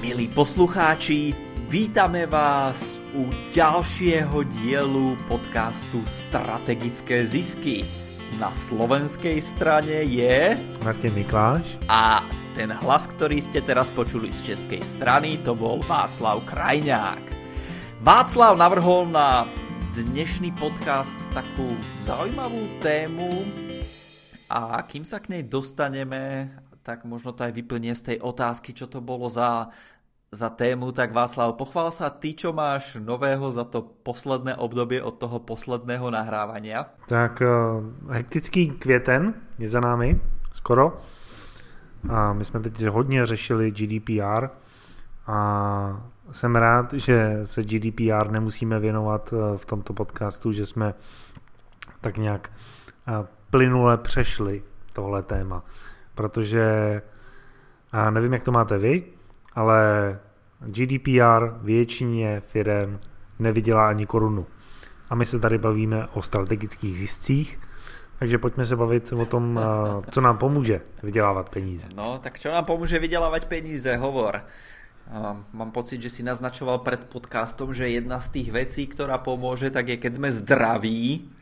Milí poslucháči, vítame vás u ďalšieho dielu podcastu Strategické zisky. Na slovenskej strane je... Martin Mikláš. A ten hlas, ktorý ste teraz počuli z českej strany, to bol Václav Krajňák. Václav navrhol na dnešný podcast takú zaujímavú tému a kým sa k nej dostaneme, tak možno to aj vyplnie z tej otázky, čo to bolo za, za tému. Tak Václav, pochvál sa ty, čo máš nového za to posledné obdobie od toho posledného nahrávania. Tak uh, hektický květen je za námi, skoro. A my jsme teď hodně řešili GDPR a jsem rád, že se GDPR nemusíme věnovat eh, v tomto podcastu, že jsme tak nějak eh, plynule přešli tohle téma protože a nevím, jak to máte vy, ale GDPR většině firm nevydělá ani korunu. A my se tady bavíme o strategických ziscích, takže pojďme se bavit o tom, co nám pomůže vydělávat peníze. No, tak čo nám pomůže vydělávat peníze, hovor. Mám pocit, že si naznačoval před podcastom, že jedna z těch věcí, která pomůže, tak je, keď jsme zdraví,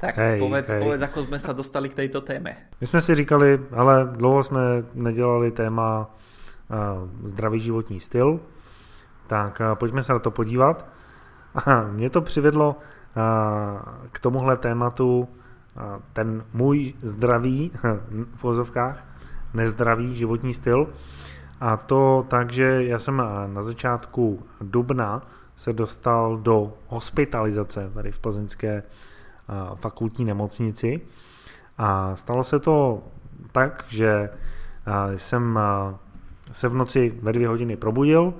tak hej, povedz, hej. povedz, ako sme sa dostali k tejto téme. My jsme si říkali, ale dlouho jsme nedělali téma uh, zdravý životní styl, tak uh, pojďme se na to podívat. A mě to přivedlo uh, k tomuhle tématu uh, ten můj zdravý, v vozovkách, nezdravý životní styl. A to tak, že já jsem na začátku dubna se dostal do hospitalizace tady v plzeňské fakultní nemocnici. A stalo se to tak, že jsem se v noci ve dvě hodiny probudil,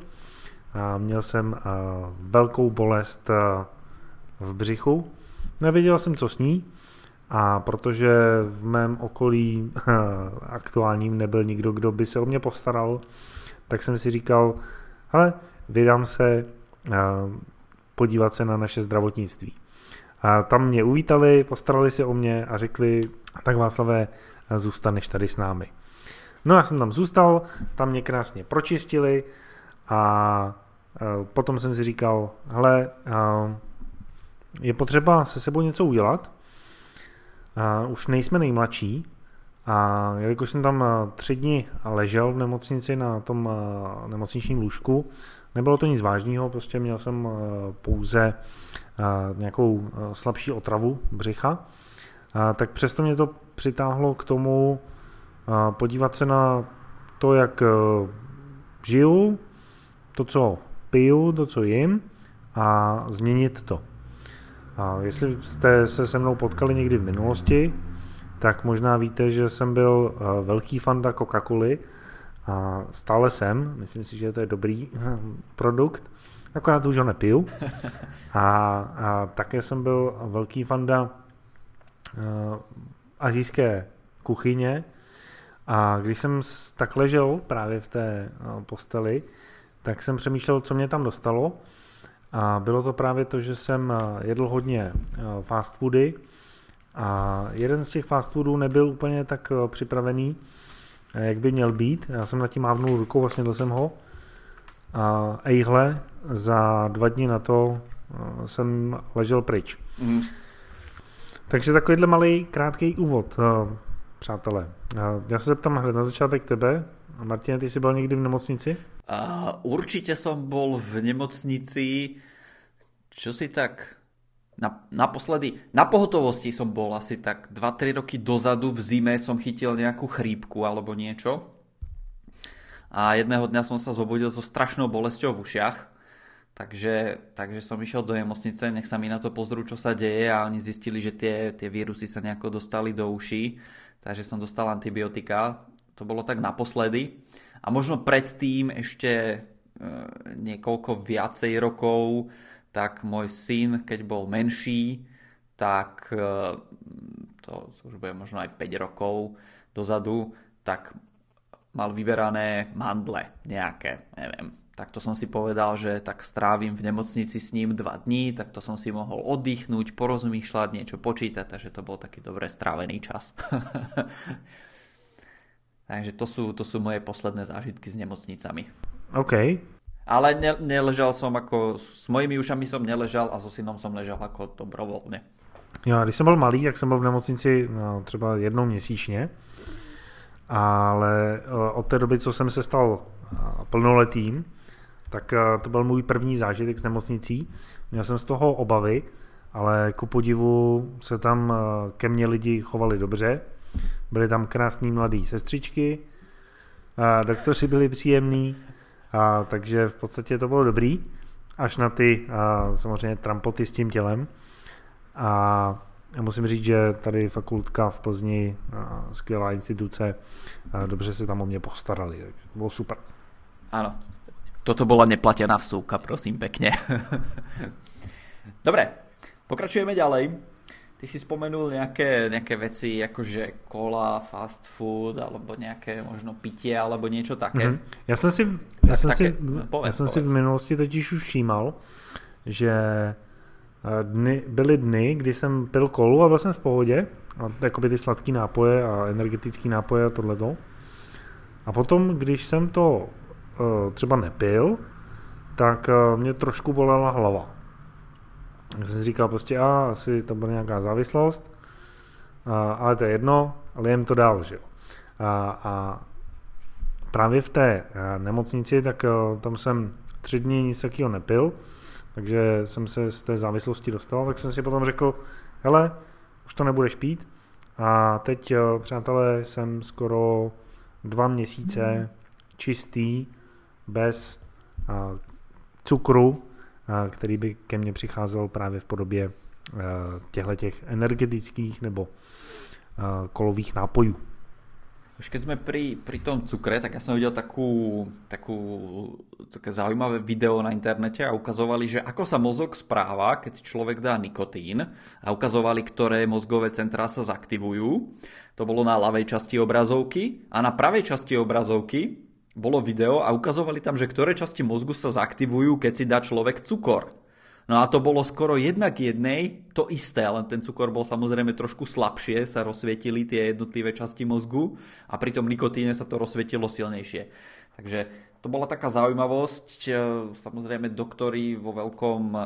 a měl jsem velkou bolest v břichu, nevěděl jsem, co s ní, a protože v mém okolí aktuálním nebyl nikdo, kdo by se o mě postaral, tak jsem si říkal, ale vydám se podívat se na naše zdravotnictví. A tam mě uvítali, postarali se o mě a řekli, tak Václavé, zůstaneš tady s námi. No já jsem tam zůstal, tam mě krásně pročistili a potom jsem si říkal, hele, je potřeba se sebou něco udělat, už nejsme nejmladší a jelikož jsem tam tři dny ležel v nemocnici na tom nemocničním lůžku, nebylo to nic vážného, prostě měl jsem pouze nějakou slabší otravu břicha, tak přesto mě to přitáhlo k tomu podívat se na to, jak žiju, to, co piju, to, co jim a změnit to. A jestli jste se se mnou potkali někdy v minulosti, tak možná víte, že jsem byl velký fanda Coca-Coly a stále jsem, myslím si, že to je dobrý produkt, akorát už ho nepiju. A, a také jsem byl velký fanda uh, azijské kuchyně. A když jsem tak ležel právě v té uh, posteli, tak jsem přemýšlel, co mě tam dostalo. A bylo to právě to, že jsem uh, jedl hodně uh, fast foody. A jeden z těch fast foodů nebyl úplně tak připravený, jak by měl být. Já jsem na tím mávnul rukou, vlastně dal jsem ho a ejhle, za dva dny na to eh, jsem ležel pryč. Mm. Takže takovýhle malý krátký úvod, eh, přátelé. Já se zeptám hned na začátek tebe. Martin, ty jsi byl někdy v nemocnici? Uh, určitě jsem byl v nemocnici, čo si tak na, naposledy, na pohotovosti som bol asi tak 2-3 roky dozadu v zime som chytil nejakú chrípku alebo niečo. A jedného dňa som sa zobudil so strašnou bolesťou v ušiach takže, takže som išiel do nemocnice, nech sa mi na to pozrú, čo sa deje a oni zistili, že tie, tie vírusy sa nejako dostali do uší, takže som dostal antibiotika. To bolo tak naposledy. A možno predtým ešte e, niekoľko viacej rokov, tak môj syn, keď bol menší, tak e, to už bude možno aj 5 rokov dozadu, tak mal vyberané mandle nejaké, neviem, tak to som si povedal, že tak strávim v nemocnici s ním dva dní, tak to som si mohol oddychnúť, porozmýšľať, niečo počítať, takže to bol taký dobre strávený čas. takže to sú, to sú moje posledné zážitky s nemocnicami. OK. Ale ne, neležal som ako, s mojimi ušami som neležal a so synom som ležal jako dobrovolně. Jo, když jsem byl malý, tak jsem byl v nemocnici no, třeba jednou měsíčně, ale eh, od té doby, co jsem se stal eh, plnoletým, tak eh, to byl můj první zážitek s nemocnicí. Měl jsem z toho obavy, ale ku podivu se tam ke mně lidi chovali dobře. Byly tam krásný mladý sestřičky, doktoři byli příjemní, a, takže v podstatě to bylo dobrý, až na ty a, samozřejmě trampoty s tím tělem. A musím říct, že tady fakultka v Plzni, a, skvělá instituce, a, dobře se tam o mě postarali, takže to bylo super. Ano, toto bola neplatená vsúka, prosím pekne. Dobre, pokračujeme ďalej. Ty si spomenul nejaké, nejaké veci, akože kola, fast food, alebo nejaké možno pitie, alebo niečo také. Mm-hmm. Já jsem si, já jsem také, si, povedz, já jsem si v minulosti totiž už všímal, že eh, dny, byly dny, kdy jsem pil kolu a byl jsem v pohodě, a jakoby ty sladké nápoje a energetické nápoje a tohleto. A potom, když jsem to uh, třeba nepil, tak uh, mě trošku bolela hlava. Já jsem si říkal prostě, a asi to byla nějaká závislost, a, ale to je jedno, ale jem to dál, že jo. A, a právě v té nemocnici, tak tam jsem tři dny nic takového nepil, takže jsem se z té závislosti dostal, tak jsem si potom řekl, hele, už to nebudeš pít. A teď, přátelé, jsem skoro dva měsíce čistý, bez cukru, který by ke mně přicházel právě v podobě těchto těch energetických nebo kolových nápojů. Už keď sme pri, pri tom cukre, tak ja som videl takú, takú, také zaujímavé video na internete a ukazovali, že ako sa mozog správa, keď človek dá nikotín a ukazovali, ktoré mozgové centrá sa zaktivujú. To bolo na ľavej časti obrazovky a na pravej časti obrazovky bolo video a ukazovali tam, že ktoré časti mozgu sa zaktivujú, keď si dá človek cukor. No a to bolo skoro jednak jednej to isté, len ten cukor bol samozrejme trošku slabšie, sa rozsvietili tie jednotlivé časti mozgu a pri tom nikotíne sa to rozsvietilo silnejšie. Takže to bola taká zaujímavosť. Samozrejme doktori vo veľkom eh,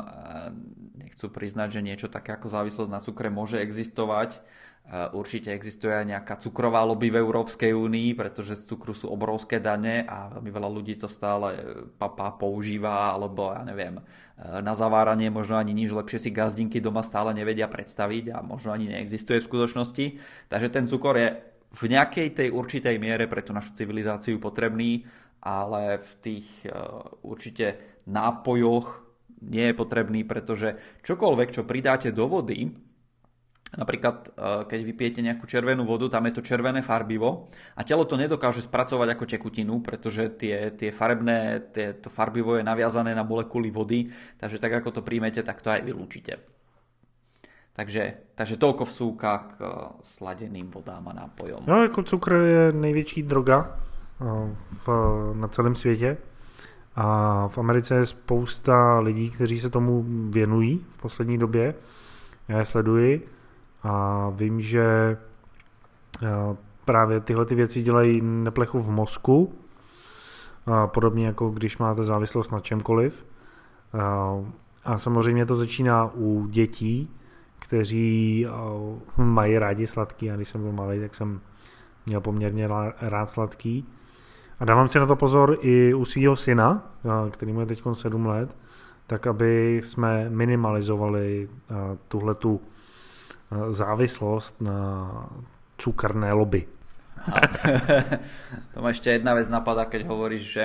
nechcú priznať, že niečo také ako závislosť na cukre môže existovať Určite existuje aj nejaká cukrová lobby v Európskej únii, pretože z cukru sú obrovské dane a veľmi veľa ľudí to stále papa používa, alebo ja neviem, na zaváranie možno ani nič lepšie si gazdinky doma stále nevedia predstaviť a možno ani neexistuje v skutočnosti. Takže ten cukor je v nejakej tej určitej miere pre tú našu civilizáciu potrebný, ale v tých určite nápojoch nie je potrebný, pretože čokoľvek, čo pridáte do vody, Napríklad, eh, keď vypijete nejakú červenú vodu, tam je to červené farbivo a telo to nedokáže spracovať ako tekutinu, pretože tie, tie farebné, tie, to farbivo je naviazané na molekuly vody, takže tak ako to príjmete, tak to aj vylúčite. Takže, takže toľko vsúka k eh, sladeným vodám a nápojom. No, jako cukr je největší droga eh, v, na celém světě. A v Americe je spousta lidí, kteří se tomu věnují v poslední době. Já je sleduji a vím, že eh, právě tyhle ty věci dělají neplechu v mozku, podobně jako když máte závislost na čemkoliv. A samozřejmě to začíná u dětí, kteří eh, mají rádi sladký. A když jsem byl malý, tak jsem měl poměrně rád sladký. A dávám si na to pozor i u svého syna, který mu je teď 7 let, tak aby jsme minimalizovali tuhle tu závislost na cukerné lobby. to ma ešte jedna vec napadá, keď hovoríš, že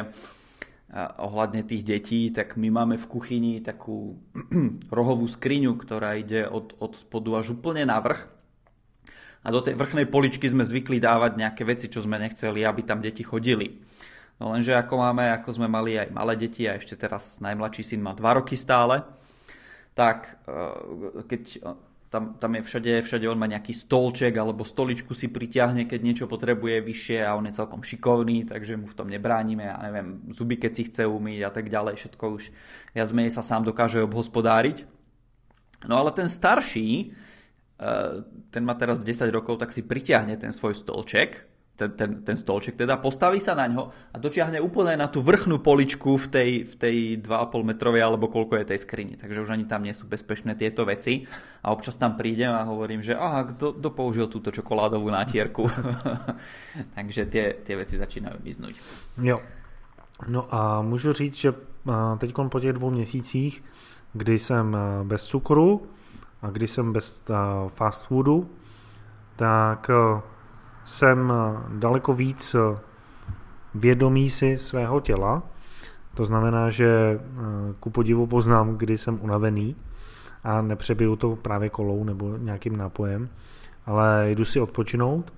ohľadne tých detí, tak my máme v kuchyni takú rohovú skriňu, ktorá ide od, od spodu až úplne na vrch. A do tej vrchnej poličky sme zvykli dávať nejaké veci, čo sme nechceli, aby tam deti chodili. No lenže ako máme, ako sme mali aj malé deti a ešte teraz najmladší syn má 2 roky stále, tak e, keď tam, tam je všade, všade on má nejaký stolček alebo stoličku si pritiahne, keď niečo potrebuje vyššie a on je celkom šikovný, takže mu v tom nebránime, ja neviem, zuby keď si chce umýť a tak ďalej, všetko už viac menej sa sám dokáže obhospodáriť. No ale ten starší, eh, ten má teraz 10 rokov, tak si pritiahne ten svoj stolček, ten, ten, ten stolček, teda postaví sa na ňo a dočiahne úplne na tú vrchnú poličku v tej, v tej 2,5 metrovej alebo koľko je tej skrini. Takže už ani tam nie sú bezpečné tieto veci. A občas tam prídem a hovorím, že aha, kto, kto použil túto čokoládovú nátierku. Takže tie, tie veci začínajú miznúť. Jo. No a můžu říct, že teď po těch dvou měsících, kdy jsem bez cukru a kdy jsem bez fast foodu, tak jsem daleko víc vědomý si svého těla. To znamená, že ku podivu poznám, kdy jsem unavený a nepřebiju to právě kolou nebo nějakým nápojem, ale jdu si odpočinout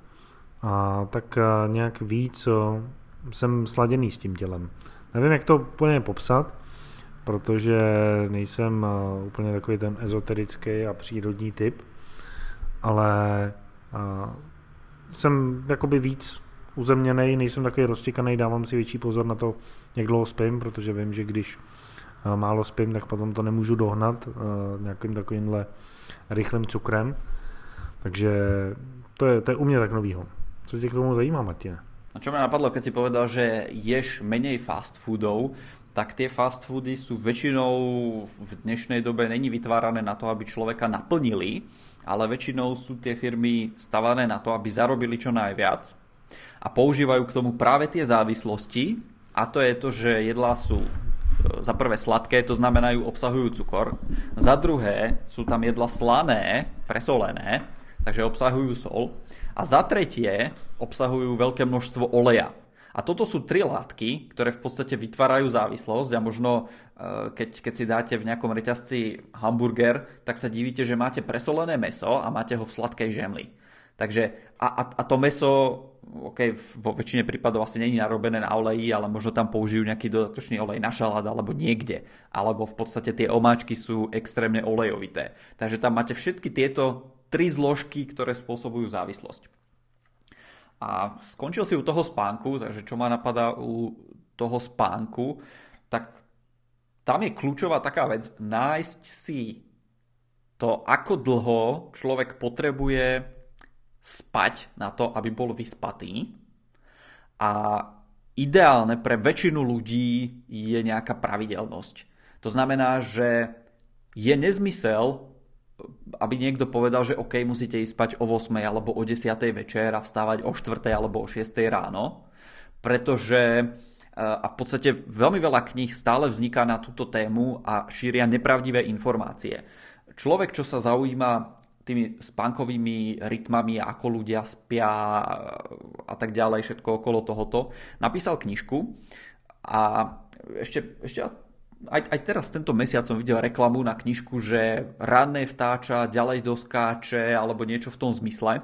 a tak nějak víc jsem sladěný s tím tělem. Nevím, jak to úplně popsat, protože nejsem úplně takový ten ezoterický a přírodní typ, ale jsem jakoby víc uzemněný, nejsem takový roztěkaný, dávám si větší pozor na to, jak dlouho spím, protože vím, že když málo spím, tak potom to nemůžu dohnat nějakým takovýmhle rychlým cukrem. Takže to je, to je u mě tak novýho. Co tě k tomu zajímá, Martine? No čo ma napadlo, keď si povedal, že ješ menej fast foodov, tak tie fast foody sú väčšinou v dnešnej dobe není vytvárané na to, aby človeka naplnili, ale väčšinou sú tie firmy stavané na to, aby zarobili čo najviac a používajú k tomu práve tie závislosti a to je to, že jedlá sú e, za prvé sladké, to znamená, obsahujú cukor, za druhé sú tam jedla slané, presolené, takže obsahujú sol a za tretie obsahujú veľké množstvo oleja. A toto sú tri látky, ktoré v podstate vytvárajú závislosť a možno e, keď, keď si dáte v nejakom reťazci hamburger, tak sa divíte, že máte presolené meso a máte ho v sladkej žemli. Takže a, a, a to meso, ok, vo väčšine prípadov asi není narobené na oleji, ale možno tam použijú nejaký dodatočný olej na šalát alebo niekde. Alebo v podstate tie omáčky sú extrémne olejovité. Takže tam máte všetky tieto tri zložky, ktoré spôsobujú závislosť. A skončil si u toho spánku, takže čo ma napadá u toho spánku, tak tam je kľúčová taká vec, nájsť si to, ako dlho človek potrebuje spať na to, aby bol vyspatý. A ideálne pre väčšinu ľudí je nejaká pravidelnosť. To znamená, že je nezmysel aby niekto povedal, že OK, musíte ísť spať o 8 alebo o 10 večer a vstávať o 4 alebo o 6 ráno, pretože e, a v podstate veľmi veľa kníh stále vzniká na túto tému a šíria nepravdivé informácie. Človek, čo sa zaujíma tými spánkovými rytmami, ako ľudia spia a tak ďalej, všetko okolo tohoto, napísal knižku a ešte, ešte aj, aj teraz tento mesiac som videl reklamu na knižku, že ranné vtáča ďalej doskáče alebo niečo v tom zmysle.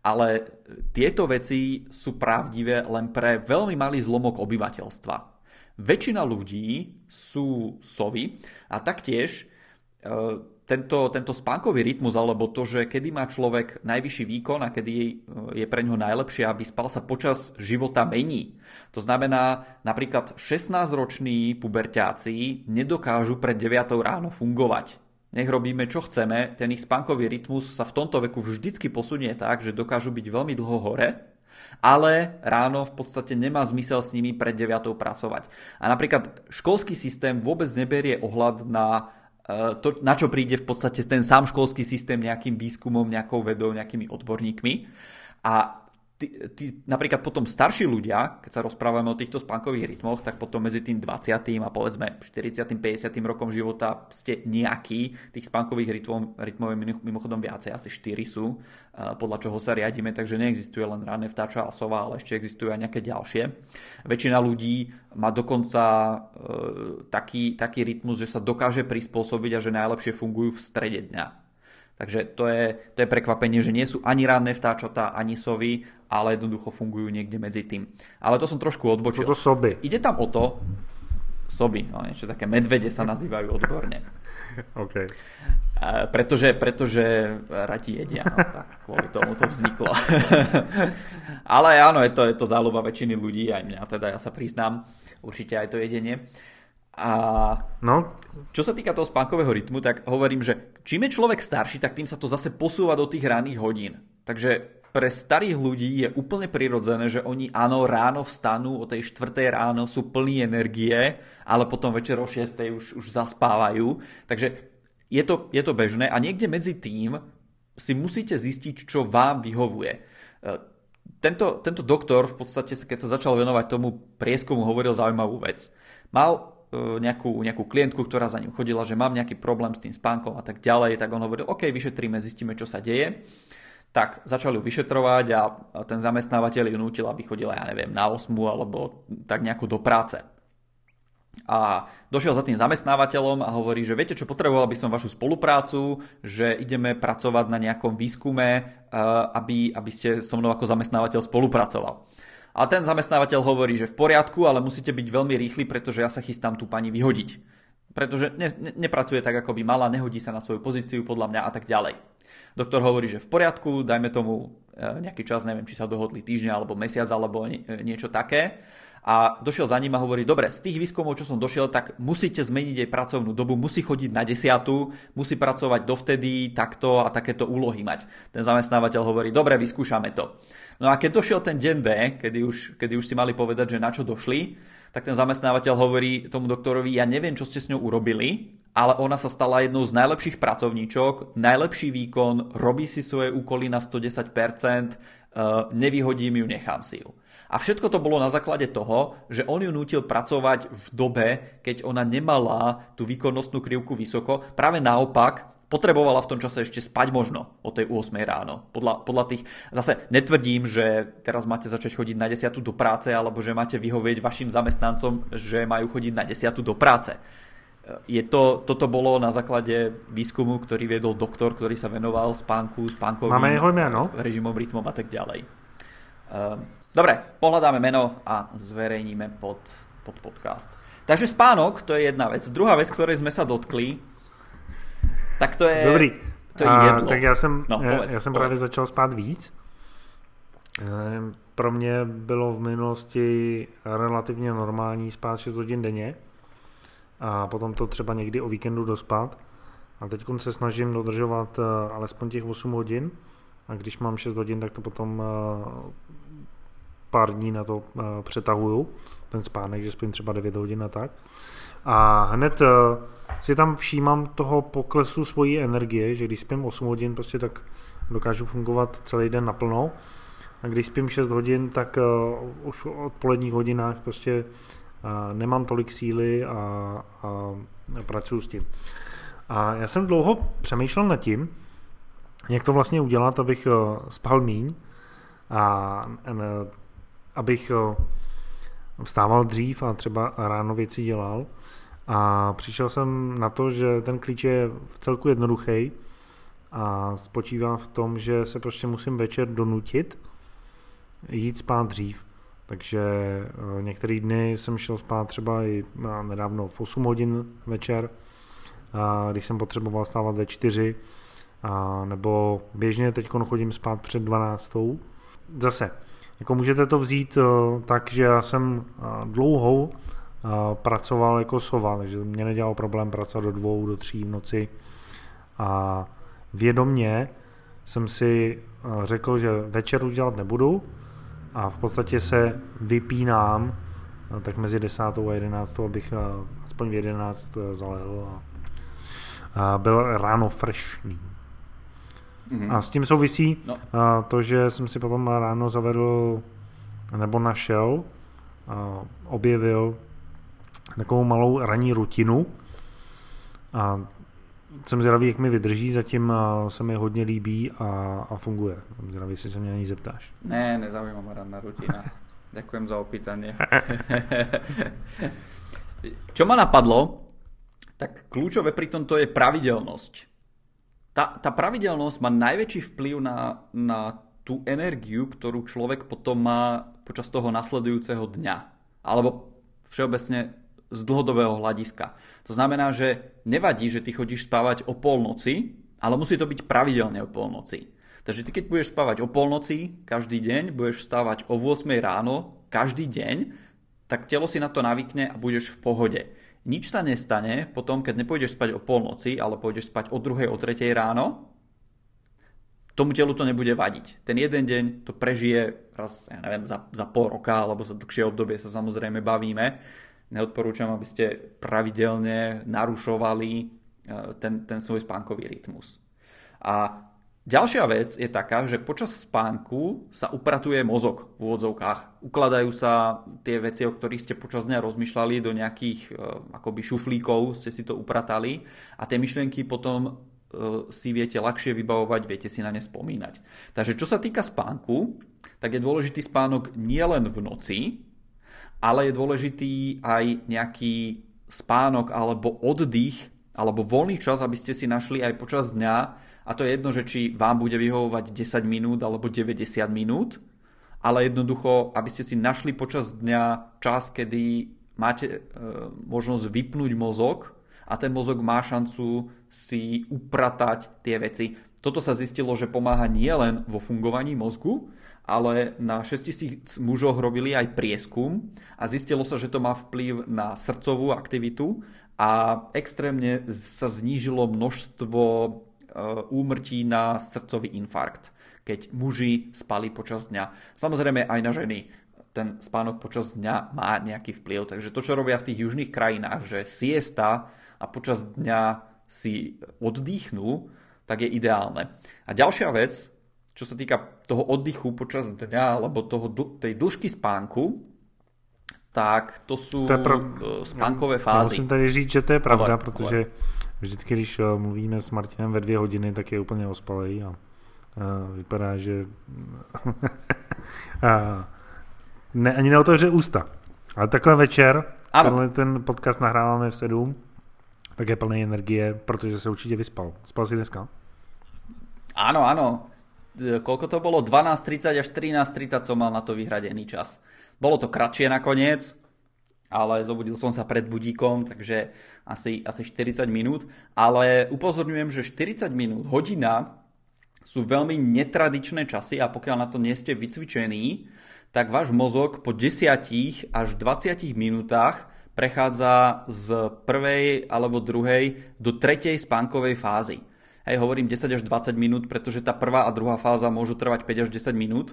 Ale tieto veci sú pravdivé len pre veľmi malý zlomok obyvateľstva. Väčšina ľudí sú sovy a taktiež e, tento, tento spánkový rytmus, alebo to, že kedy má človek najvyšší výkon a kedy je pre ňo najlepšie, aby spal sa počas života mení. To znamená, napríklad 16-roční puberťáci nedokážu pred 9 ráno fungovať. Nech robíme čo chceme, ten ich spánkový rytmus sa v tomto veku vždycky posunie tak, že dokážu byť veľmi dlho hore, ale ráno v podstate nemá zmysel s nimi pred 9 pracovať. A napríklad školský systém vôbec neberie ohľad na to, na čo príde v podstate ten sám školský systém nejakým výskumom, nejakou vedou, nejakými odborníkmi. A tí, tí, napríklad potom starší ľudia, keď sa rozprávame o týchto spánkových rytmoch, tak potom medzi tým 20. a povedzme 40. 50. rokom života ste nejaký, tých spánkových rytmov, rytmov je mimochodom viacej, asi 4 sú, podľa čoho sa riadíme, takže neexistuje len ranné vtáča a sova, ale ešte existujú aj nejaké ďalšie. Väčšina ľudí má dokonca e, taký, taký rytmus, že sa dokáže prispôsobiť a že najlepšie fungujú v strede dňa. Takže to je, to je prekvapenie, že nie sú ani ranné vtáčatá, ani sovy, ale jednoducho fungujú niekde medzi tým. Ale to som trošku odbočil. To soby? Ide tam o to, soby, no niečo také, medvede sa nazývajú odborne. OK. A pretože, pretože rati jedia, no, tak kvôli tomu to vzniklo. ale áno, je to, je to záľuba väčšiny ľudí, aj mňa teda, ja sa priznám, určite aj to jedenie. A no. čo sa týka toho spánkového rytmu, tak hovorím, že čím je človek starší, tak tým sa to zase posúva do tých ranných hodín. Takže pre starých ľudí je úplne prirodzené, že oni áno, ráno vstanú, o tej 4. ráno sú plní energie, ale potom večer o 6. už, už zaspávajú. Takže je to, je to bežné a niekde medzi tým si musíte zistiť, čo vám vyhovuje. E, tento, tento doktor v podstate, keď sa začal venovať tomu prieskumu, hovoril zaujímavú vec. Mal nejakú, nejakú klientku, ktorá za ním chodila, že mám nejaký problém s tým spánkom a tak ďalej, tak on hovoril, OK, vyšetríme, zistíme, čo sa deje tak začali ju vyšetrovať a ten zamestnávateľ ju nutil, aby chodila, ja neviem, na 8 alebo tak nejako do práce. A došiel za tým zamestnávateľom a hovorí, že viete čo, potreboval by som vašu spoluprácu, že ideme pracovať na nejakom výskume, eh, aby, aby ste so mnou ako zamestnávateľ spolupracoval. A ten zamestnávateľ hovorí, že v poriadku, ale musíte byť veľmi rýchli, pretože ja sa chystám tú pani vyhodiť pretože ne, ne, nepracuje tak, ako by mala, nehodí sa na svoju pozíciu podľa mňa a tak ďalej. Doktor hovorí, že v poriadku, dajme tomu e, nejaký čas, neviem, či sa dohodli týždeň alebo mesiac alebo e, niečo také. A došiel za ním a hovorí, dobre, z tých výskumov, čo som došiel, tak musíte zmeniť jej pracovnú dobu, musí chodiť na desiatu, musí pracovať dovtedy, takto a takéto úlohy mať. Ten zamestnávateľ hovorí, dobre, vyskúšame to. No a keď došiel ten deň B, kedy už, kedy už si mali povedať, že na čo došli, tak ten zamestnávateľ hovorí tomu doktorovi, ja neviem, čo ste s ňou urobili, ale ona sa stala jednou z najlepších pracovníčok, najlepší výkon, robí si svoje úkoly na 110%, eh, nevyhodím ju, nechám si ju. A všetko to bolo na základe toho, že on ju nútil pracovať v dobe, keď ona nemala tú výkonnostnú krivku vysoko. Práve naopak, potrebovala v tom čase ešte spať možno o tej 8 ráno. Podľa, podľa tých, zase netvrdím, že teraz máte začať chodiť na 10 do práce, alebo že máte vyhovieť vašim zamestnancom, že majú chodiť na 10 do práce. Je to, toto bolo na základe výskumu, ktorý viedol doktor, ktorý sa venoval spánku, spánkovým Máme jeho meno? režimom, rytmom a tak ďalej. Ehm, dobre, pohľadáme meno a zverejníme pod, pod podcast. Takže spánok, to je jedna vec. Druhá vec, ktorej sme sa dotkli, tak to je, Dobrý. to je jedlo. A, tak já jsem, no, já, povedz, já jsem povedz. právě začal spát víc. Pro mě bylo v minulosti relativně normální spát 6 hodin denně a potom to třeba někdy o víkendu dospat. A teď se snažím dodržovat eh, alespoň těch 8 hodin a když mám 6 hodin, tak to potom eh, pár dní na to eh, přetahuju, ten spánek, že spím třeba 9 hodin a tak. A hned si tam všímám toho poklesu svojí energie, že když spím 8 hodin, prostě tak dokážu fungovat celý den naplno. A když spím 6 hodin, tak uh, už v odpoledních hodinách prostě uh, nemám tolik síly a, a, pracuji s tím. A já jsem dlouho přemýšlel nad tím, jak to vlastně udělat, abych uh, spal míň a uh, abych uh, vstával dřív a třeba ráno věci dělal. A přišel jsem na to, že ten klíč je v celku jednoduchý a spočívá v tom, že se prostě musím večer donutit jít spát dřív. Takže některé dny jsem šel spát třeba i nedávno v 8 hodin večer, když jsem potřeboval stávat ve 4, nebo běžně teď chodím spát před 12. Zase, jako můžete to vzít tak, že já jsem dlouhou pracoval jako sova, takže mě nedělal problém pracovat do dvou, do tří v noci a vědomně jsem si řekl, že večer už dělat nebudu a v podstatě se vypínám tak mezi desátou a jedenáctou, abych aspoň v jedenáct zalehl a byl ráno freshný. Mm-hmm. A s tím souvisí no. to, že jsem si potom ráno zavedl nebo našel, objevil takovou malou ranní rutinu a jsem zvědavý, jak mi vydrží, zatím se mi hodně líbí a, a funguje. Jsem zvědavý, jestli se mě na ní zeptáš. Ne, nezaujíma ma ranná rutina. Ďakujem za opýtanie. Čo ma napadlo, tak kľúčové pri tomto je pravidelnosť. Tá, tá pravidelnosť má najväčší vplyv na, na tú energiu, ktorú človek potom má počas toho nasledujúceho dňa. Alebo všeobecne z dlhodobého hľadiska. To znamená, že nevadí, že ty chodíš spávať o polnoci, ale musí to byť pravidelne o polnoci. Takže ty keď budeš spávať o polnoci každý deň, budeš vstávať o 8 ráno každý deň, tak telo si na to navykne a budeš v pohode. Nič sa nestane potom, keď nepôjdeš spať o polnoci, ale pôjdeš spať o 2. o 3. ráno. tomu telu to nebude vadiť. Ten jeden deň to prežije raz, ja neviem, za, za pol roka, alebo za dlhšie obdobie sa samozrejme bavíme. Neodporúčam, aby ste pravidelne narušovali e, ten, ten svoj spánkový rytmus. A Ďalšia vec je taká, že počas spánku sa upratuje mozog v úvodzovkách. Ukladajú sa tie veci, o ktorých ste počas dňa rozmýšľali do nejakých e, akoby šuflíkov, ste si to upratali a tie myšlienky potom e, si viete ľahšie vybavovať, viete si na ne spomínať. Takže čo sa týka spánku, tak je dôležitý spánok nielen v noci, ale je dôležitý aj nejaký spánok alebo oddych alebo voľný čas, aby ste si našli aj počas dňa, a to je jedno, že či vám bude vyhovovať 10 minút alebo 90 minút, ale jednoducho, aby ste si našli počas dňa čas, kedy máte e, možnosť vypnúť mozog a ten mozog má šancu si upratať tie veci. Toto sa zistilo, že pomáha nielen vo fungovaní mozgu, ale na 6000 mužoch robili aj prieskum a zistilo sa, že to má vplyv na srdcovú aktivitu a extrémne sa znížilo množstvo Eh, úmrtí na srdcový infarkt, keď muži spali počas dňa. Samozrejme aj na ženy ten spánok počas dňa má nejaký vplyv. Takže to, čo robia v tých južných krajinách, že siesta a počas dňa si oddychnú, tak je ideálne. A ďalšia vec, čo sa týka toho oddychu počas dňa alebo toho, tej dĺžky spánku, tak to sú to prav... Eh, spánkové fázy. Musím tady říct, že to je pravda, ale, protože ale Vždycky, když eh, mluvíme s Martinem ve dvě hodiny, tak je úplně ospalej a, a vypadá, že a, ne, ani neotevře ústa. Ale takhle večer, ano. ten podcast nahráváme v sedm, tak je plný energie, protože se určitě vyspal. Spal si dneska? Áno, áno. Koľko to bolo? 12.30 až 13.30 som mal na to vyhradený čas. Bolo to kratšie nakoniec, ale zobudil som sa pred budíkom, takže asi, asi 40 minút. Ale upozorňujem, že 40 minút, hodina sú veľmi netradičné časy a pokiaľ na to nie ste vycvičení, tak váš mozog po 10 až 20 minútach prechádza z prvej alebo druhej do tretej spánkovej fázy. Hej, hovorím 10 až 20 minút, pretože tá prvá a druhá fáza môžu trvať 5 až 10 minút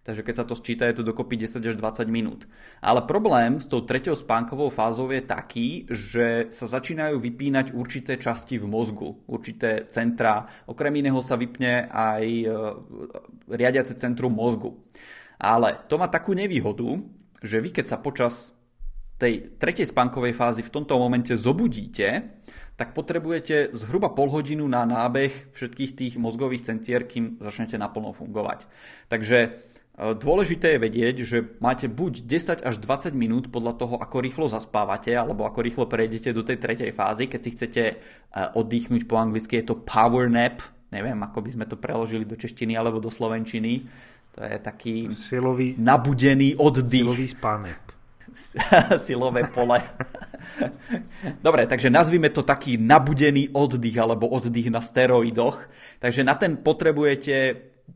Takže keď sa to sčíta, je to dokopy 10 až 20 minút. Ale problém s tou treťou spánkovou fázou je taký, že sa začínajú vypínať určité časti v mozgu, určité centra. Okrem iného sa vypne aj e, riadiace centrum mozgu. Ale to má takú nevýhodu, že vy keď sa počas tej tretej spánkovej fázy v tomto momente zobudíte, tak potrebujete zhruba pol hodinu na nábeh všetkých tých mozgových centier, kým začnete naplno fungovať. Takže Dôležité je vedieť, že máte buď 10 až 20 minút podľa toho, ako rýchlo zaspávate, alebo ako rýchlo prejdete do tej tretej fázy. Keď si chcete e, oddychnúť po anglicky, je to power nap. Neviem, ako by sme to preložili do češtiny alebo do slovenčiny. To je taký silový, nabudený oddych. Silový spánek. Silové pole. Dobre, takže nazvime to taký nabudený oddych alebo oddych na steroidoch. Takže na ten potrebujete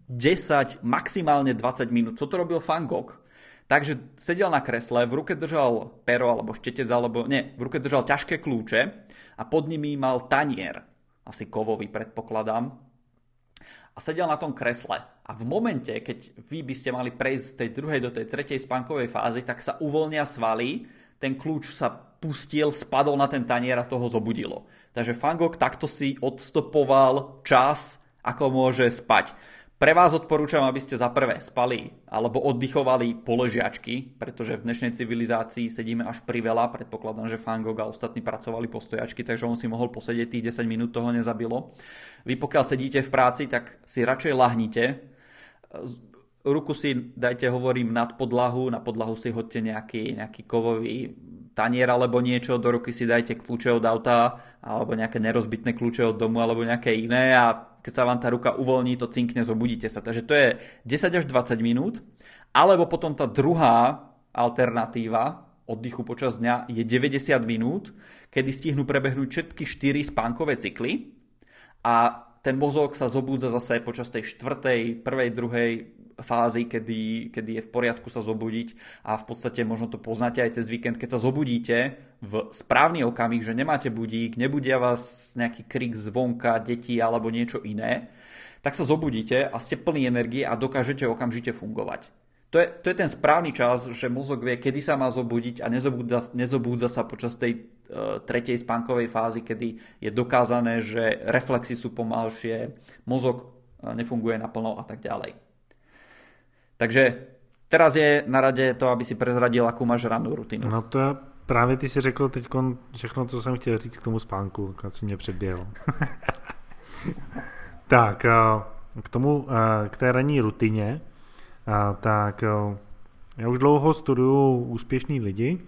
10, maximálne 20 minút. Toto robil Van Gogh. Takže sedel na kresle, v ruke držal pero alebo štetec, alebo nie, v ruke držal ťažké kľúče a pod nimi mal tanier, asi kovový predpokladám, a sedel na tom kresle. A v momente, keď vy by ste mali prejsť z tej druhej do tej tretej spánkovej fázy, tak sa uvoľnia svaly, ten kľúč sa pustil, spadol na ten tanier a toho zobudilo. Takže Van Gogh takto si odstopoval čas, ako môže spať. Pre vás odporúčam, aby ste za prvé spali alebo oddychovali položiačky, pretože v dnešnej civilizácii sedíme až pri veľa. Predpokladám, že Fangog a ostatní pracovali po stojačky, takže on si mohol posedieť tých 10 minút, toho nezabilo. Vy pokiaľ sedíte v práci, tak si radšej lahnite. Ruku si dajte, hovorím, nad podlahu, na podlahu si hodte nejaký, nejaký kovový tanier alebo niečo, do ruky si dajte kľúče od auta alebo nejaké nerozbitné kľúče od domu alebo nejaké iné a keď sa vám tá ruka uvoľní, to cinkne, zobudíte sa. Takže to je 10 až 20 minút. Alebo potom tá druhá alternatíva oddychu počas dňa je 90 minút, kedy stihnú prebehnúť všetky 4 spánkové cykly a ten mozog sa zobúdza zase počas tej štvrtej, prvej, druhej fázy, kedy, kedy je v poriadku sa zobudiť a v podstate možno to poznáte aj cez víkend, keď sa zobudíte v správny okamih, že nemáte budík, nebudia vás nejaký krik zvonka, deti alebo niečo iné, tak sa zobudíte a ste plní energie a dokážete okamžite fungovať. To je, to je ten správny čas, že mozog vie, kedy sa má zobudiť a nezobúdza, nezobúdza sa počas tej tretej spánkovej fázy, kedy je dokázané, že reflexy sú pomalšie, mozog uh, nefunguje naplno a tak ďalej. Takže teraz je na rade to, aby si prezradil, akú máš rannú rutinu. No to je právě ty si řekl teď všechno, co jsem chtěl říct k tomu spánku, když si mě předběhl. tak, k tomu, k té ranní rutině, tak já už dlouho studuju úspěšný lidi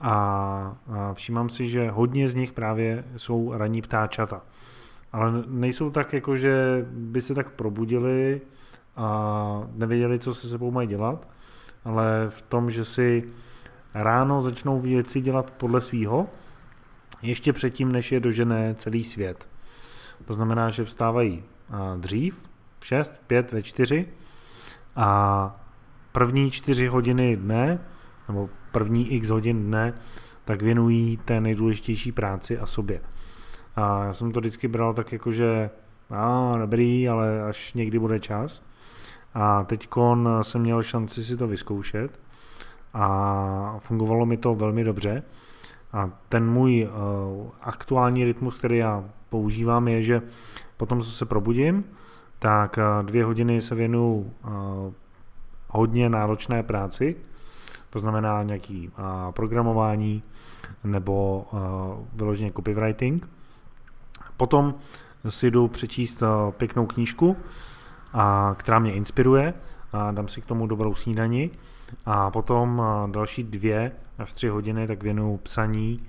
a všímám si, že hodně z nich právě jsou ranní ptáčata. Ale nejsou tak jako, že by se tak probudili a nevěděli, co se sebou mají dělat, ale v tom, že si ráno začnou věci dělat podle svýho, ještě předtím, než je dožené celý svět. To znamená, že vstávají dřív, 6, 5, ve 4 a první 4 hodiny dne, nebo první x hodin dne, tak věnují té nejdůležitější práci a sobě. A já jsem to vždycky bral tak jako, že a, dobrý, ale až někdy bude čas. A teď jsem měl šanci si to vyzkoušet a fungovalo mi to velmi dobře. A ten můj uh, aktuální rytmus, který já používám, je, že potom, co se probudím, tak uh, dvě hodiny se věnu uh, hodně náročné práci, to znamená nějaký programování nebo uh, vyloženě copywriting. Potom si jdu přečíst pěknou knížku, a, která mě inspiruje, a dám si k tomu dobrou snídani a potom další dvě až tři hodiny tak věnuju psaní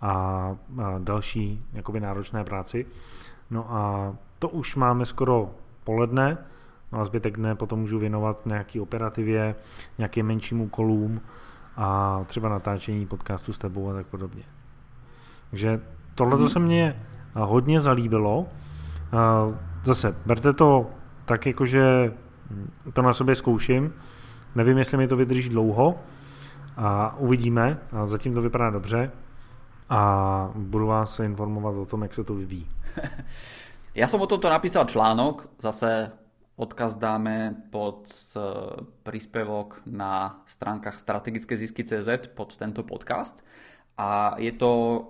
a další jakoby náročné práci. No a to už máme skoro poledne, no a zbytek dne potom můžu věnovat nějaký operativě, nějakým menším úkolům a třeba natáčení podcastu s tebou a tak podobně. Takže tohle to se mně hodně zalíbilo. Zase, berte to tak jakože to na sobě zkouším. Nevím, jestli mi to vydrží dlouho a uvidíme. A zatím to vypadá dobře a budu vás informovat o tom, jak se to vyvíjí. Ja som o tomto napísal článok, zase odkaz dáme pod e, príspevok na stránkach strategické zisky CZ pod tento podcast. A je to e,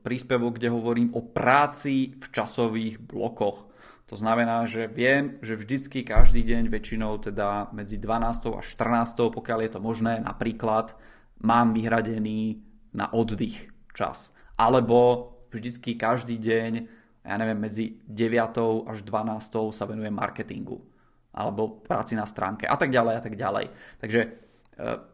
príspevok, kde hovorím o práci v časových blokoch. To znamená, že viem, že vždycky každý deň väčšinou teda medzi 12. a 14. pokiaľ je to možné, napríklad mám vyhradený na oddych čas. Alebo vždycky každý deň, ja neviem, medzi 9. až 12. sa venujem marketingu alebo práci na stránke a tak ďalej a tak ďalej. Takže e,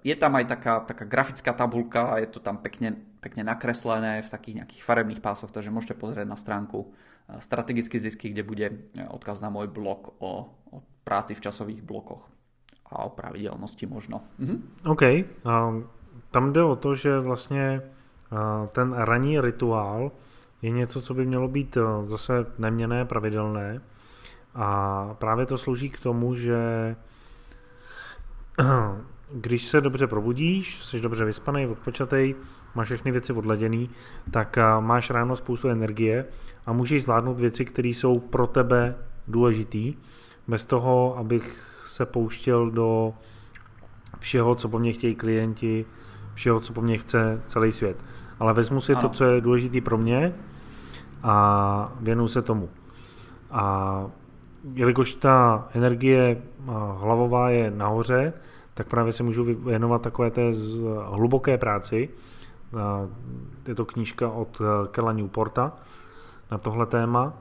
je tam aj taká, taká grafická tabulka, je to tam pekne, pekne nakreslené v takých nejakých farebných pásoch, takže môžete pozrieť na stránku strategické zisky, kde bude odkaz na môj blog o, o práci v časových blokoch a o pravidelnosti možno. Mhm. OK. Um, tam jde o to, že vlastně uh, ten ranní rituál je něco, co by mělo být uh, zase neměné, pravidelné a právě to slouží k tomu, že když se dobře probudíš, jsi dobře vyspaný, odpočatej, máš všechny věci odladěný, tak máš ráno spoustu energie a můžeš zvládnout věci, které jsou pro tebe důležitý, bez toho, abych se pouštěl do všeho, co po mně chtějí klienti, všeho, co po mně chce celý svět. Ale vezmu si ano. to, co je důležité pro mě a věnu se tomu. A jelikož ta energie hlavová je nahoře, tak právě se můžu věnovat takové té hluboké práci. Je to knížka od Kela Newporta na tohle téma.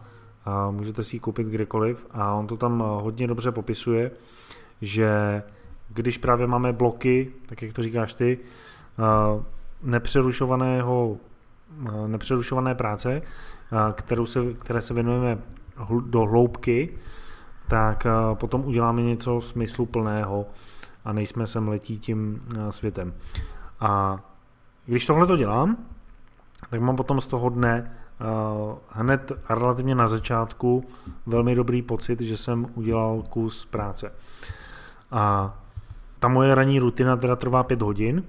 Můžete si ji koupit kdekoliv a on to tam hodně dobře popisuje, že když právě máme bloky, tak jak to říkáš ty, nepřerušovaného, nepřerušované práce, kterou se, které se věnujeme do hloubky, tak potom uděláme něco smysluplného a nejsme sem letí tím eh, světem. A když tohle to dělám, tak mám potom z toho dne hned relativně na začátku velmi dobrý pocit, že jsem udělal kus práce. A ta moje ranní rutina teda trvá 5 hodin,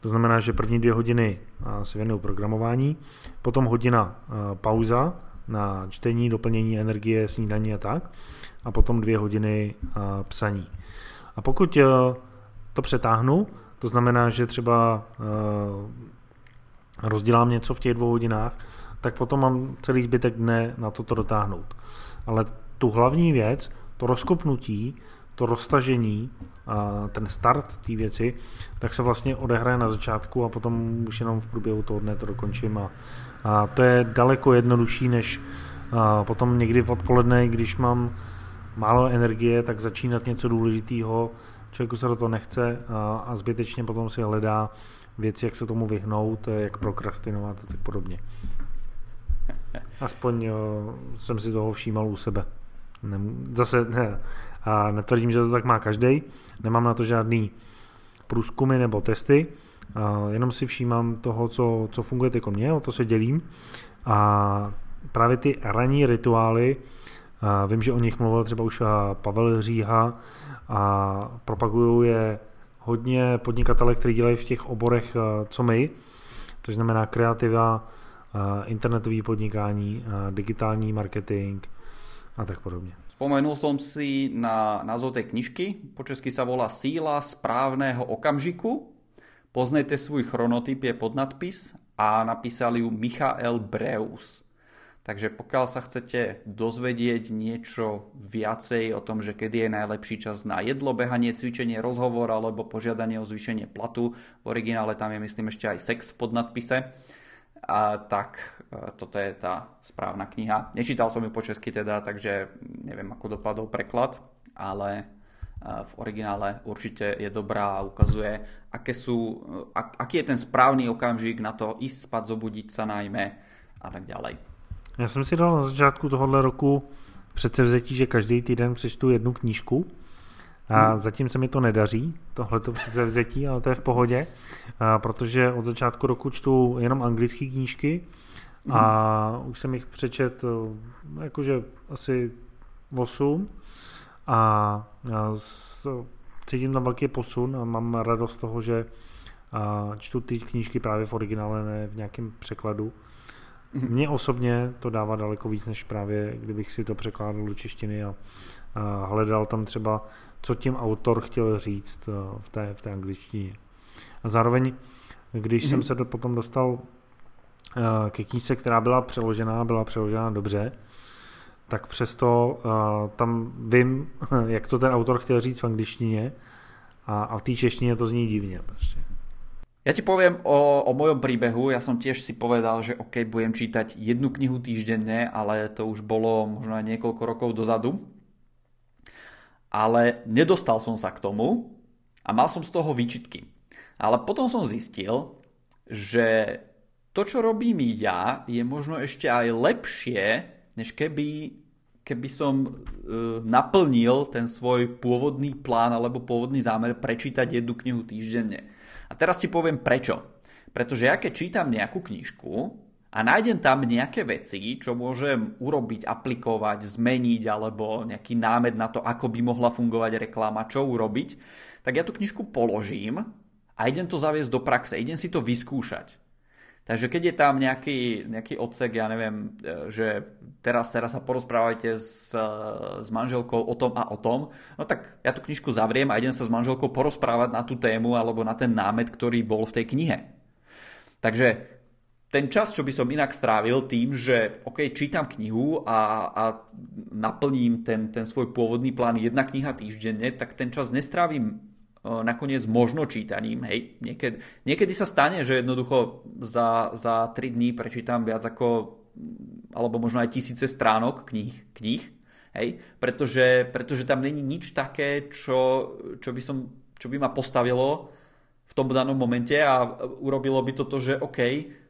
to znamená, že první dvě hodiny se věnuju programování, potom hodina pauza na čtení, doplnění energie, snídaní a tak. A potom dvě hodiny psaní. A pokud to přetáhnu, to znamená, že třeba rozdělám něco v těch dvou hodinách, tak potom mám celý zbytek dne na toto dotáhnout. Ale tu hlavní věc, to rozkopnutí, to roztažení, ten start té věci, tak se vlastně odehraje na začátku a potom už jenom v průběhu toho dne to dokončím a, a to je daleko jednodušší, než a potom někdy v odpoledne, když mám málo energie, tak začínat něco důležitého, člověku se do toho nechce a, a zbytečně potom si hledá věci, jak se tomu vyhnout, jak prokrastinovat a tak podobně. Aspoň jsem si toho všímal u sebe. Zase ne, a netvrdím, že to tak má každý. Nemám na to žádný průzkumy nebo testy, a jenom si všímám toho, co, co funguje jako mě, o to se dělím. A právě ty ranní rituály, a vím, že o nich mluvil třeba už Pavel Říha a propagují je hodně podnikatele, kteří dělají v těch oborech, co my, to znamená kreativa, internetový podnikání, digitální marketing a tak podobně. Spomenul som si na názov tej knižky, po česky sa volá Síla správného okamžiku. Poznajte svůj chronotyp je podnadpis a napísali ju Michael Breus. Takže pokiaľ sa chcete dozvedieť niečo viacej o tom, že kedy je najlepší čas na jedlo, behanie, cvičenie, rozhovor alebo požiadanie o zvýšenie platu, v originále tam je myslím ešte aj sex v podnadpise, a tak toto je tá správna kniha. Nečítal som ju po česky teda, takže neviem, ako dopadol preklad, ale e, v originále určite je dobrá a ukazuje, aké sú, e, ak, aký je ten správný okamžik na to ísť spať, zobudiť sa najmä a tak ďalej. Já jsem si dal na začátku tohohle roku předsevzetí, že každý týden přečtu jednu knížku a hmm. zatím se mi to nedaří, tohleto předsevzetí, ale to je v pohodě, a protože od začátku roku čtu jenom anglické knížky a už jsem jich přečet eh, jakože asi 8 a, a s, cítím tam velký posun a mám radost z toho, že a čtu ty knížky právě v originále, ne v nějakém překladu. Mhm. Mně osobně to dává daleko víc, než právě kdybych si to překládal do češtiny a, a hledal tam třeba co tím autor chtěl říct eh, v té, v té angličtině. A zároveň, když mm-hmm. jsem se to potom dostal eh, ke knížce, která byla přeložená, byla přeložena dobře, tak přesto uh, tam vím, jak to ten autor chtěl říct v angličtině a, a v té češtině to zní divně. Prostě. Ja ti poviem o, o mojom príbehu. Ja som tiež si povedal, že OK, budem čítať jednu knihu týždenne, ale to už bolo možno aj niekoľko rokov dozadu ale nedostal som sa k tomu a mal som z toho výčitky. Ale potom som zistil, že to, čo robím ja, je možno ešte aj lepšie, než keby, keby som e, naplnil ten svoj pôvodný plán alebo pôvodný zámer prečítať jednu knihu týždenne. A teraz ti poviem prečo. Pretože ja keď čítam nejakú knižku, a nájdem tam nejaké veci, čo môžem urobiť, aplikovať, zmeniť alebo nejaký námed na to, ako by mohla fungovať reklama, čo urobiť, tak ja tú knižku položím a idem to zaviesť do praxe, idem si to vyskúšať. Takže keď je tam nejaký, nejaký odsek, ja neviem, e, že teraz, teraz sa porozprávajte s, e, s manželkou o tom a o tom, no tak ja tú knižku zavriem a idem sa s manželkou porozprávať na tú tému alebo na ten námet, ktorý bol v tej knihe. Takže ten čas, čo by som inak strávil tým, že OK, čítam knihu a, a naplním ten, ten svoj pôvodný plán jedna kniha týždenne, tak ten čas nestrávim nakoniec možno čítaním. Hej, niekedy, niekedy sa stane, že jednoducho za, za 3 dní prečítam viac ako alebo možno aj tisíce stránok kníh, kníh hej, pretože, pretože tam není nič také, čo, čo, by som, čo by ma postavilo v tom danom momente a urobilo by to to, že OK,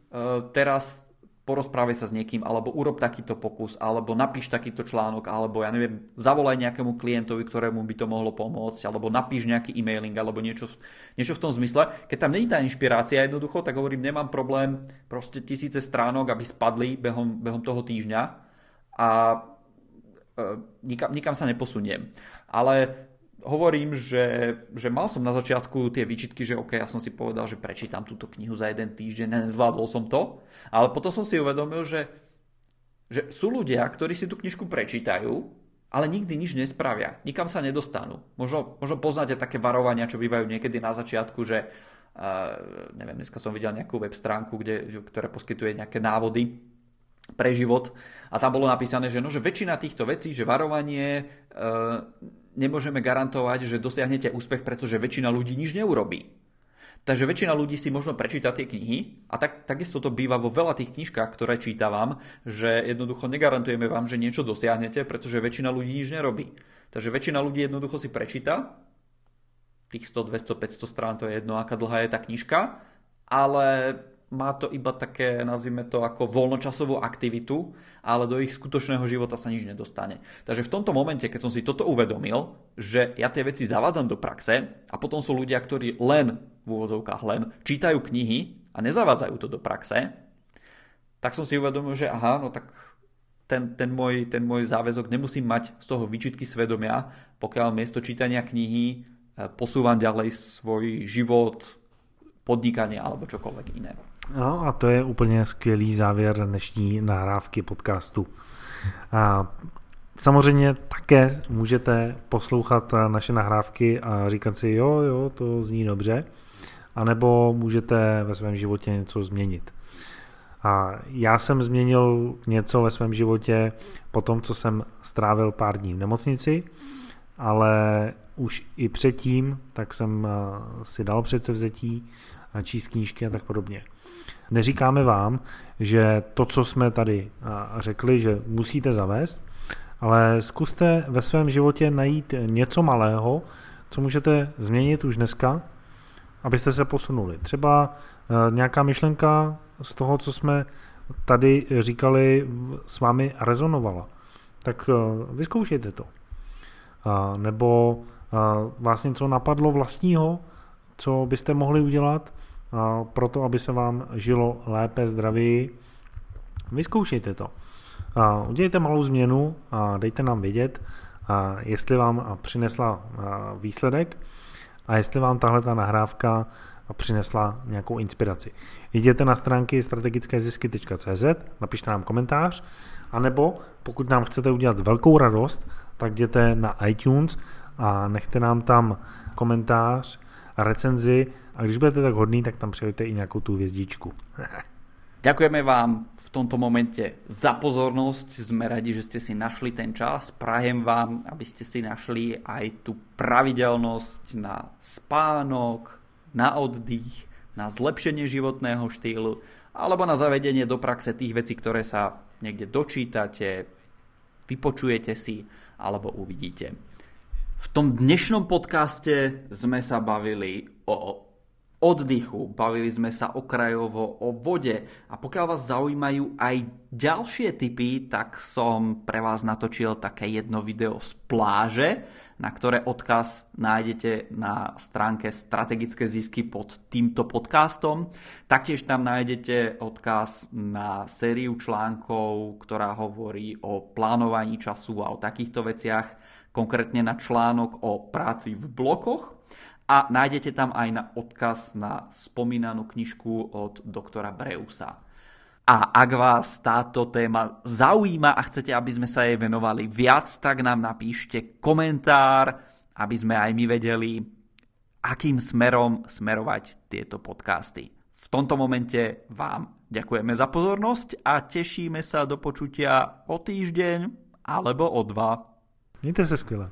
Eh, teraz porozprávaj sa s niekým, alebo urob takýto pokus, alebo napíš takýto článok, alebo ja neviem, zavolaj nejakému klientovi, ktorému by to mohlo pomôcť, alebo napíš nejaký e-mailing, alebo niečo, niečo v tom zmysle. Keď tam není tá inšpirácia jednoducho, tak hovorím, nemám problém proste tisíce stránok, aby spadli behom, behom toho týždňa a e, nikam, nikam sa neposuniem. Ale hovorím, že, že mal som na začiatku tie výčitky, že OK, ja som si povedal, že prečítam túto knihu za jeden týždeň, nezvládol som to, ale potom som si uvedomil, že Že sú ľudia, ktorí si tú knižku prečítajú, ale nikdy nič nespravia. Nikam sa nedostanú. Možno, možno poznáte také varovania, čo bývajú niekedy na začiatku, že uh, neviem, dneska som videl nejakú web stránku, kde, ktorá poskytuje nejaké návody pre život a tam bolo napísané, že, no, že väčšina týchto vecí, že varovanie uh, nemôžeme garantovať, že dosiahnete úspech, pretože väčšina ľudí nič neurobí. Takže väčšina ľudí si možno prečíta tie knihy a tak, takisto to býva vo veľa tých knižkách, ktoré čítavam, že jednoducho negarantujeme vám, že niečo dosiahnete, pretože väčšina ľudí nič nerobí. Takže väčšina ľudí jednoducho si prečíta, tých 100, 200, 500 strán, to je jedno, aká dlhá je tá knižka, ale má to iba také, nazvime to ako voľnočasovú aktivitu, ale do ich skutočného života sa nič nedostane. Takže v tomto momente, keď som si toto uvedomil, že ja tie veci zavádzam do praxe a potom sú ľudia, ktorí len v úvodzovkách len čítajú knihy a nezavádzajú to do praxe, tak som si uvedomil, že aha, no tak ten, ten, môj, ten môj záväzok nemusím mať z toho výčitky svedomia, pokiaľ miesto čítania knihy e, posúvam ďalej svoj život, podnikanie alebo čokoľvek iné. No a to je úplně skvělý závěr dnešní nahrávky podcastu. A samozřejmě také můžete poslouchat naše nahrávky a říkat si, jo, jo, to zní dobře, anebo můžete ve svém životě něco změnit. A já jsem změnil něco ve svém životě po tom, co jsem strávil pár dní v nemocnici, ale už i předtím, tak jsem eh, si dal předsevzetí číst knížky a tak podobně. Neříkáme vám, že to, co jsme tady řekli, že musíte zavést, ale zkuste ve svém životě najít něco malého, co můžete změnit už dneska, abyste se posunuli. Třeba nějaká myšlenka z toho, co jsme tady říkali, s vámi rezonovala. Tak vyzkoušejte to. Nebo vás něco napadlo vlastního, co byste mohli udělat, pro to, aby se vám žilo lépe, zdravěji. Vyzkoušejte to. Udělejte malou změnu a dejte nám vědět, jestli vám přinesla výsledek a jestli vám tahle ta nahrávka přinesla nějakou inspiraci. Jděte na stránky strategickézisky.cz, napište nám komentář, anebo pokud nám chcete udělat velkou radost, tak jděte na iTunes a nechte nám tam komentář a recenzi a když budete tak hodný, tak tam přijďte i nějakou tu hvězdičku. Ďakujeme vám v tomto momente za pozornosť. Sme radi, že ste si našli ten čas. Prajem vám, aby ste si našli aj tú pravidelnosť na spánok, na oddych, na zlepšenie životného štýlu alebo na zavedenie do praxe tých vecí, ktoré sa niekde dočítate, vypočujete si alebo uvidíte. V tom dnešnom podcaste sme sa bavili o oddychu, bavili sme sa okrajovo o vode a pokiaľ vás zaujímajú aj ďalšie typy, tak som pre vás natočil také jedno video z pláže, na ktoré odkaz nájdete na stránke strategické zisky pod týmto podcastom. Taktiež tam nájdete odkaz na sériu článkov, ktorá hovorí o plánovaní času a o takýchto veciach, konkrétne na článok o práci v blokoch, a nájdete tam aj na odkaz na spomínanú knižku od doktora Breusa. A ak vás táto téma zaujíma a chcete, aby sme sa jej venovali viac, tak nám napíšte komentár, aby sme aj my vedeli, akým smerom smerovať tieto podcasty. V tomto momente vám ďakujeme za pozornosť a tešíme sa do počutia o týždeň alebo o dva. Mějte se skvěle.